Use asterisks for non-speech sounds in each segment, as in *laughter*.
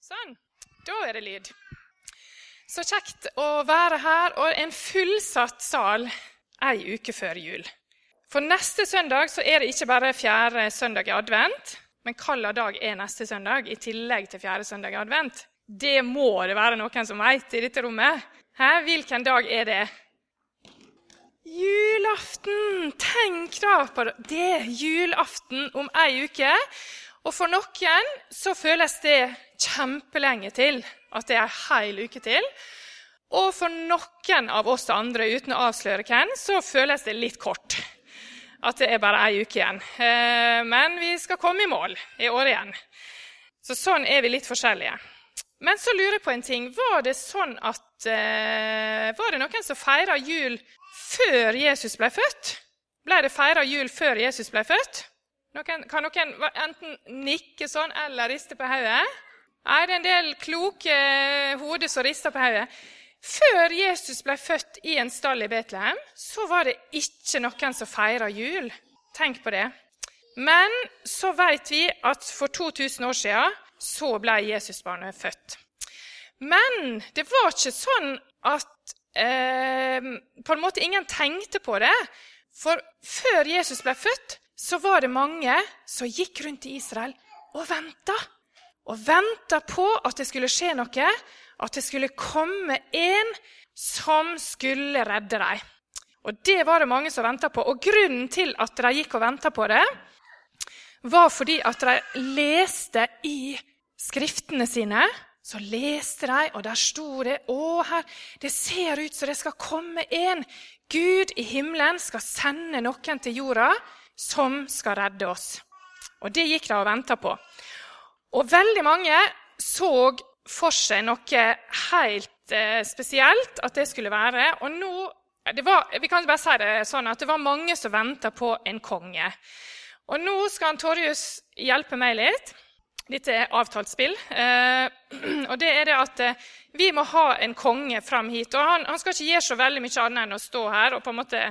Sånn. Da er det lyd. Så kjekt å være her og en fullsatt sal ei uke før jul. For neste søndag så er det ikke bare fjerde søndag i advent, men hvilken dag er neste søndag i tillegg til fjerde søndag i advent? Det må det være noen som vet i dette rommet. Hæ? Hvilken dag er det? Julaften! Tenk da på det. Det er julaften om ei uke. Og for noen så føles det kjempelenge til at det er ei hel uke til. Og for noen av oss andre, uten å avsløre hvem, så føles det litt kort. At det er bare ei uke igjen. Eh, men vi skal komme i mål i år igjen. Så sånn er vi litt forskjellige. Men så lurer jeg på en ting. Var det sånn at eh, Var det noen som feira jul før Jesus ble født? Ble det feira jul før Jesus ble født? Noen, kan noen enten nikke sånn eller riste på hodet? Er det en del kloke hoder som rister på hodet. Før Jesus ble født i en stall i Betlehem, så var det ikke noen som feira jul. Tenk på det. Men så vet vi at for 2000 år siden så ble Jesusbarnet født. Men det var ikke sånn at eh, på en måte ingen tenkte på det. For før Jesus ble født, så var det mange som gikk rundt i Israel og venta og venta på at det skulle skje noe, at det skulle komme en som skulle redde dem. Og Det var det mange som venta på. Og Grunnen til at de gikk og venta på det, var fordi at de leste i skriftene sine. Så leste de, og der sto det Å, her, det ser ut som det skal komme en. Gud i himmelen skal sende noen til jorda som skal redde oss. Og det gikk de og venta på. Og veldig mange så for seg noe helt eh, spesielt at det skulle være. Og nå det var, vi kan bare si det sånn at det var mange som venta på en konge. Og nå skal Torjus hjelpe meg litt. Dette er avtalt spill. Eh, *clears throat* og det er det at eh, vi må ha en konge fram hit. Og han, han, skal ikke gjøre så veldig mye annet enn å stå her og på en måte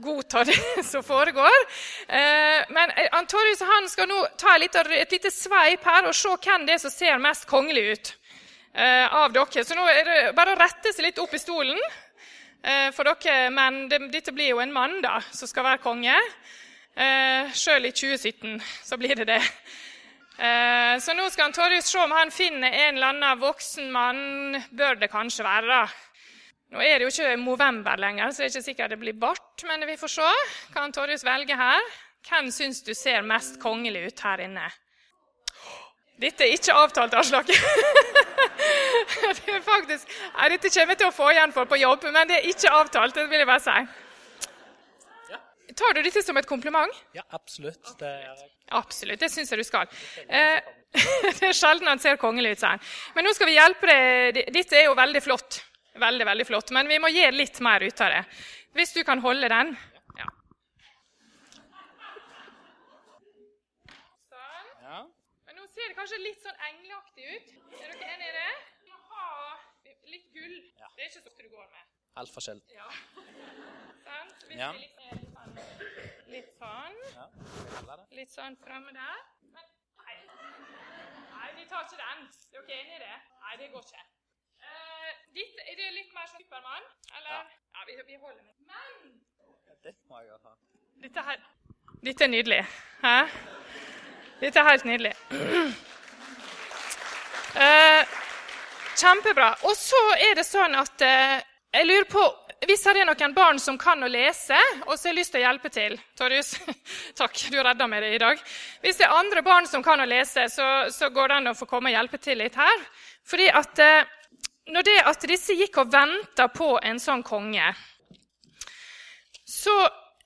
godta det *laughs* som foregår. Eh, men eh, Antorius han skal nå ta et lite, sveip her og se hvem det er som ser mest kongelig ut eh, av dere. Så nå er det bare å rette seg litt opp i stolen for dere menn. Dette blir jo en mann da, som skal være konge. Sjøl i 2017 så blir det det. Så nå skal Antorius se om han finner en eller annen voksen mann. Bør det kanskje være. da. Nå er det jo ikke november lenger, så det er ikke sikkert det blir bart. Men vi får se. Kan Torjus velge her? Hvem syns du ser mest kongelig ut her inne? Dette er ikke avtalt, Aslak. *laughs* det er faktisk, nei, dette kommer jeg til å få igjen for på jobb, men det er ikke avtalt. det vil jeg bare si. Tar du dette som et kompliment? Ja, absolutt. Det er... Absolutt, det syns jeg du skal. Eh, *laughs* det er sjelden han ser kongelig ut, sier han. Men nå skal vi hjelpe deg. Dette er jo veldig flott. Veldig, veldig flott. Men vi må gi litt mer ut av det. Hvis du kan holde den. Ja. Sånn. Ja. Men nå ser det kanskje litt sånn engleaktig ut. Er dere enig i det? Vi må ha litt gull. Ja. Det er ikke sånn du går med. Altfor sjelden. Ja. Sånn. Så hvis ja. vi litt, sånn, litt sånn. Ja. Litt sånn framme der. Men nei. nei, vi tar ikke den. Er dere enig i det? Nei, det går ikke. Ditt, er det litt mer sånn Supermann? Eller? Ja. ja vi, vi, holder med Men ja, Det må jeg ha. Dette, her, dette er nydelig. Hæ? Dette er helt nydelig. *clears throat* Eh, kjempebra. Og så er det sånn at eh, jeg lurer på hvis det er noen barn som kan å lese, og som har lyst til å hjelpe til Torjus, *laughs* takk, du redda meg det i dag. Hvis det er andre barn som kan å lese, så, så går det an å få komme og hjelpe til litt her. Fordi at uh, når det at disse gikk og venta på en sånn konge, så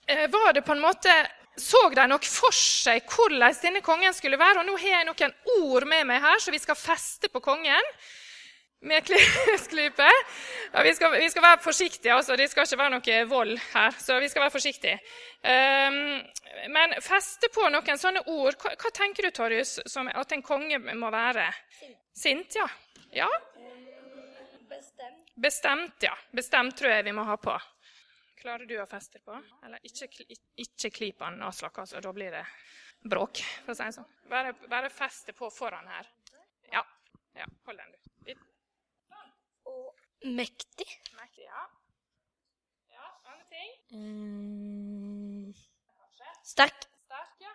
eh, var det på en måte så de nok for seg hvordan denne kongen skulle være. Og nå har jeg noen ord med meg her, så vi skal feste på kongen med klesklype. *laughs* Ja, vi, skal, vi, skal, være forsiktige. altså. Det skal ikke være noe vold her. så vi skal være forsiktige. Um, men feste på noen sånne ord. Hva, hva tenker du, Torjus, at en konge må være? Sint. Sint, ja. ja. Bestemt. Ja. Bestemt tror jeg vi må ha på. Klarer du å feste på? Eller ikke, ikke klip den Aslak, altså. Da blir det bråk, for å si det sånn. Bare, bare feste på foran her. Ja. hold den. Og Mektig. Mektig, ja. Ja, andre ting? Mm, sterk. Sterk, ja.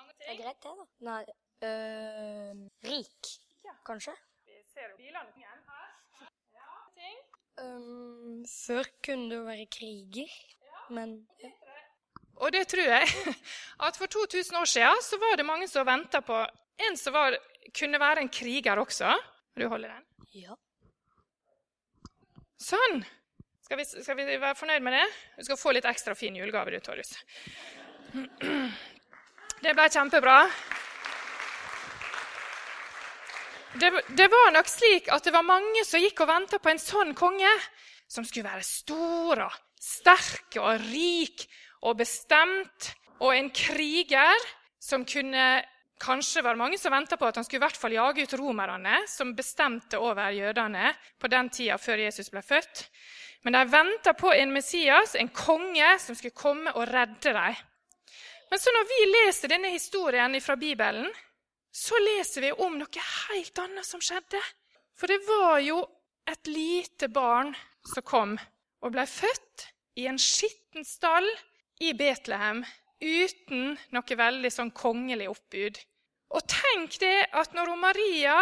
Andre Det er ting? greit, det, da. Nei øh, Rik, Ja. kanskje. Vi ser bilene igjen her. Um, før kunne det være kriger, men ja. Og det tror jeg *laughs* at for 2000 år siden så var det mange som venta på en som var, kunne være en kriger også. Vil du holde den? ja. Sånn. Skal vi, skal vi være fornøyd med det? Du skal få litt ekstra fin julegave, du, Torjus. *clears throat* Det ble kjempebra. Det, det var nok slik at det var mange som gikk og venta på en sånn konge, som skulle være stor og sterk og rik og bestemt, og en kriger som kunne Kanskje var det mange som venta på at han skulle i hvert fall jage ut romerne, som bestemte over jødene på den tida før Jesus ble født. Men de venta på en Messias, en konge, som skulle komme og redde dem. Men så når vi leser denne historien fra Bibelen, så leser vi om noe helt annet som skjedde. For det var jo et lite barn som kom og ble født i en skitten stall i Betlehem uten noe veldig sånn kongelig oppbud. Og tenk det at når Maria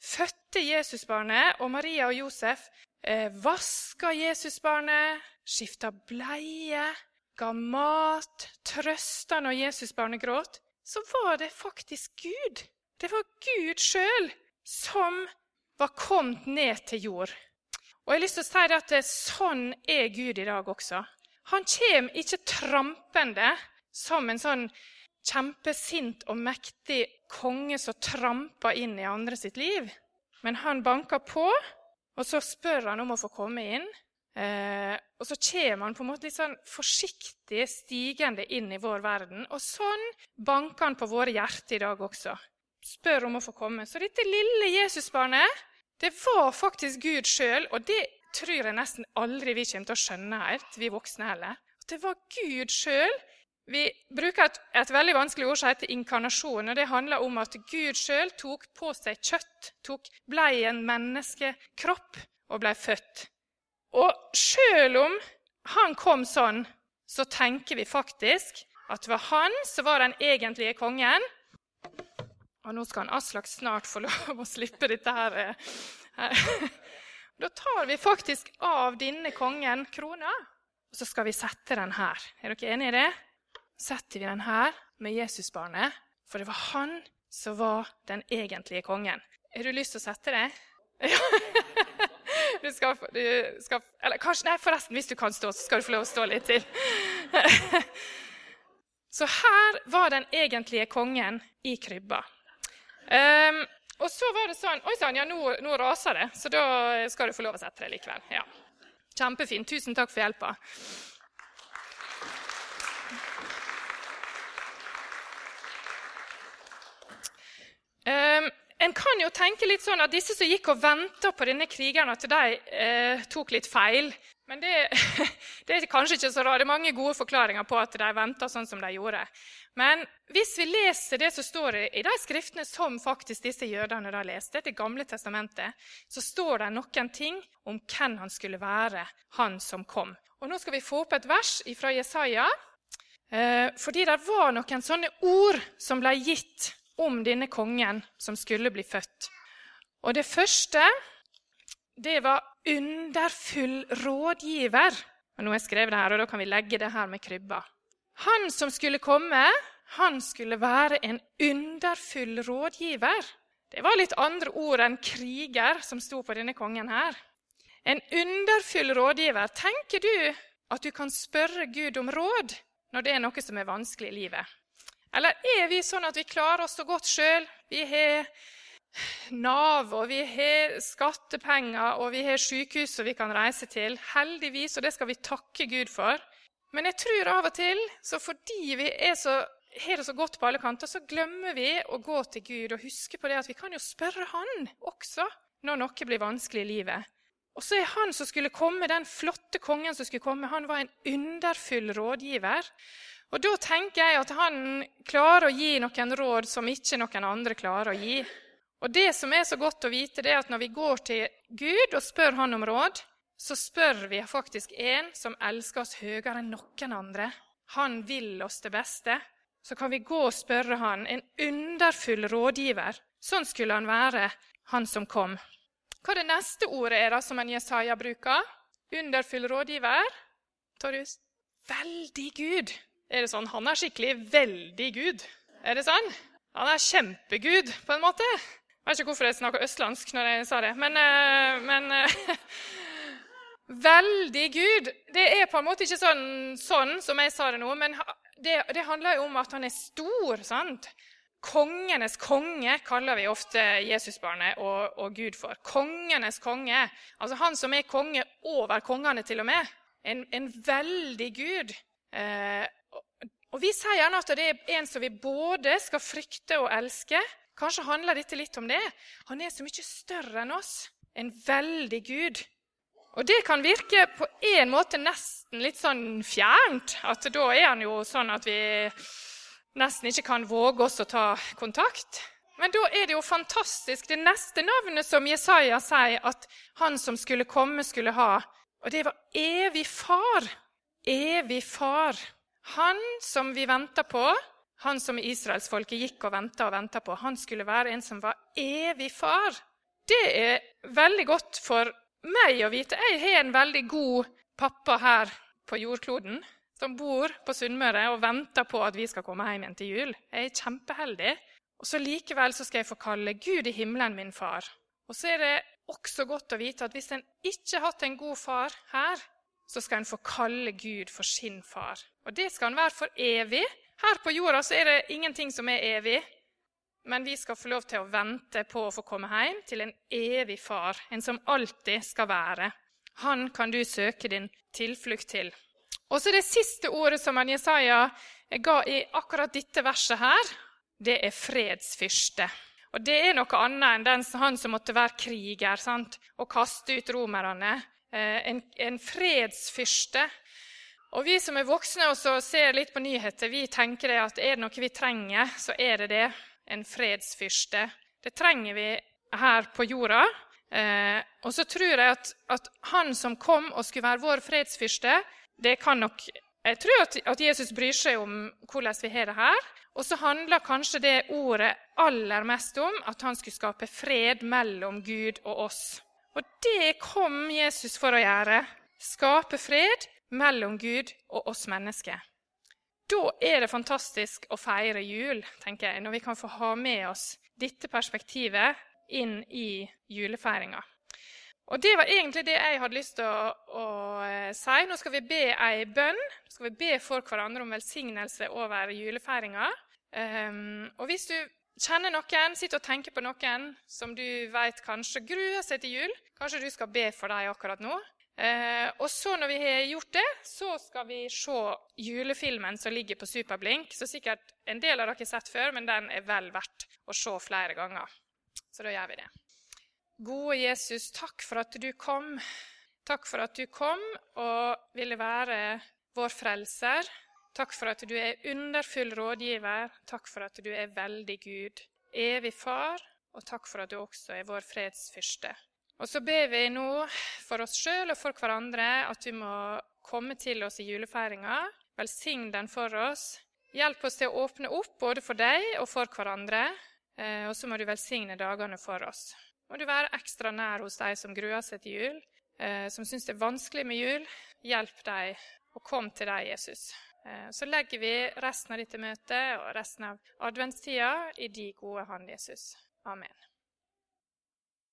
fødte Jesusbarnet, og Maria og Josef eh, vaska Jesusbarnet, skifta bleie, ga mat, trøsta når Jesusbarnet gråt, så var det faktisk Gud. Det var Gud sjøl som var kommet ned til jord. Og jeg har lyst til å si at det, sånn er Gud i dag også. Han kommer ikke trampende som en sånn kjempesint og mektig konge som tramper inn i andre sitt liv. Men han banker på, og så spør han om å få komme inn. Eh, og så kommer han på en måte litt sånn forsiktig stigende inn i vår verden. Og sånn banker han på våre hjerter i dag også. Spør om å få komme. Så dette lille Jesusbarnet, det var faktisk Gud sjøl, og det tror jeg nesten aldri vi kommer til å skjønne helt, vi voksne heller. At det var Gud sjøl vi bruker et, et, veldig vanskelig ord som heter inkarnasjon. og Det handler om at Gud sjøl tok på seg kjøtt, tok, ble en menneskekropp og ble født. Og sjøl om han kom sånn, så tenker vi faktisk at det var han som var den egentlige kongen. Og nå skal han Aslak snart få lov å slippe dette her. Da tar vi faktisk av denne kongen krona, og så skal vi sette den her. Er dere enige i det? setter vi den her med Jesusbarnet, for det var han som var den egentlige kongen. Har du lyst til å sette det? Ja. *laughs* Du skal, du skal, eller kanskje, nei, forresten, hvis du kan stå, så skal du få lov å stå litt til. *laughs* Så her var den egentlige kongen i krybba. Um, og så var det sånn Oi sann, ja, nå, nå, raser det, så da skal du få lov å sette det likevel. Ja. Kjempefint. Tusen takk for hjelpa. Um, en kan jo tenke litt sånn at disse som gikk og venta på denne krigeren, at de eh, tok litt feil. Men det, *laughs* det, er kanskje ikke så rart. Det er mange gode forklaringer på at de venta sånn som de gjorde. Men hvis vi leser det som står i de skriftene som faktisk disse jødene da leste, Det gamle testamentet, så står det noen ting om hvem han skulle være, han som kom. Og Nå skal vi få opp et vers fra Jesaja. Eh, fordi det var noen sånne ord som ble gitt om denne kongen som skulle bli født. Og det første, det var 'underfull rådgiver'. Og nå har jeg skrevet det her, og da kan vi legge det her med krybba. Han som skulle komme, han skulle være en underfull rådgiver. Det var litt andre ord enn kriger som sto på denne kongen her. En underfull rådgiver. Tenker du at du kan spørre Gud om råd når det er noe som er vanskelig i livet? Eller er vi sånn at vi klarer oss så godt sjøl? Vi har Nav, og vi har skattepenger, og vi har sykehus som vi kan reise til. Heldigvis, og det skal vi takke Gud for. Men jeg tror av og til, så fordi vi så, har det så godt på alle kanter, så glemmer vi å gå til Gud og huske på det at vi kan jo spørre Han også når noe blir vanskelig i livet. Og så er han som skulle komme, den flotte kongen som skulle komme, han var en underfull rådgiver. Og Da tenker jeg at han klarer å gi noen råd som ikke noen andre klarer å gi. Og det som er så godt å vite, det er at når vi går til Gud og spør Han om råd, så spør vi faktisk en som elsker oss høyere enn noen andre. Han vil oss det beste. Så kan vi gå og spørre han, en underfull rådgiver. Sånn skulle han være, han som kom. Hva er det neste ordet er da som en Jesaja bruker? Underfull rådgiver? Torjus? Veldig Gud. Er det sånn? Han er skikkelig veldig Gud. Er det sånn? Han er kjempegud, på en måte. Jeg vet ikke hvorfor jeg snakka østlandsk når jeg sa det, men, eh, men eh, *laughs* Veldig Gud. Det er på en måte ikke sånn, sånn som jeg sa det nå, men det, det, handler jo om at han er stor. sant? Kongenes konge kaller vi ofte Jesusbarnet og, og Gud for. Kongenes konge. Altså han som er konge over kongene, til og med. En, en veldig Gud. Eh, og Vi sier gjerne at det er en som vi både skal frykte og elske. Kanskje handler dette litt om det. Han er så mye større enn oss. En veldig Gud. Og det kan virke på en måte nesten litt sånn fjernt. At da er han jo sånn at vi nesten ikke kan våge oss å ta kontakt. Men da er det jo fantastisk det neste navnet som Jesaja sier at han som skulle komme, skulle ha. Og det var evig far. Evig far. Han som vi venter på, han som israelsfolket gikk og venta og venta på, han skulle være en som var evig far. Det er veldig godt for meg å vite. Jeg har en veldig god pappa her på jordkloden som bor på Sunnmøre og venter på at vi skal komme hjem igjen til jul. Jeg er kjempeheldig. Og så Likevel så skal jeg få kalle Gud i himmelen min far. Og så er det også godt å vite at hvis en ikke har hatt en god far her, så skal en få kalle Gud for sin far. Og det skal han være for evig. Her på jorda så er det ingenting som er evig men vi skal få lov til å vente på å få komme hjem til en evig far, en som alltid skal være. Han kan du søke din tilflukt til. Og så Det siste ordet som Jesaja ga i akkurat dette verset, her, det er fredsfyrste. Og Det er noe annet enn den, han som måtte være kriger sant? og kaste ut romerne. Eh, en, en fredsfyrste. Og Vi som er voksne og ser litt på nyheter, vi tenker at er det noe vi trenger, så er det det en fredsfyrste. Det trenger vi her på jorda. Eh, og så tror jeg at, at, han som kom og skulle være vår fredsfyrste det kan nok, Jeg tror at, at Jesus bryr seg om hvordan vi har det her. Og så handler kanskje det ordet aller mest om at han skulle skape fred mellom Gud og oss. Og det kom Jesus for å gjøre. Skape fred mellom Gud og oss mennesker. Da er det fantastisk å feire jul, tenker jeg, når vi kan få ha med oss dette perspektivet inn i julefeiringa. Og Det var egentlig det jeg hadde lyst til å, å, eh, si. Nå skal vi be ei bønn. Nå skal vi be for hverandre om velsignelse over julefeiringa. Um, og hvis du kjenner noen, sitter og tenker på noen som du vet kanskje gruer seg til jul, kanskje du skal be for dem akkurat nå. Eh, og så Når vi har gjort det, så skal vi se julefilmen som ligger på Superblink. Så sikkert en del av dere har sett før, men den er vel verdt å se flere ganger. Så da gjør vi det. Gode Jesus, takk for at du kom. Takk for at du kom og ville være vår frelser. Takk for at du er underfull rådgiver. Takk for at du er veldig Gud, evig far. Og takk for at du også er vår fredsfyrste. Og så ber vi nå for oss sjøl og for hverandre at vi må komme til oss i julefeiringa. Velsign den for oss. Hjelp oss til å åpne opp både for deg og for hverandre. Eh, og så må du velsigne dagene for oss. Må du være ekstra nær hos de som gruer seg til jul, eh, som syns det er vanskelig med jul. Hjelp dem, og kom til deg, Jesus. Eh, så legger vi resten av dette møtet og resten av adventstida i de gode hand, Jesus. Amen.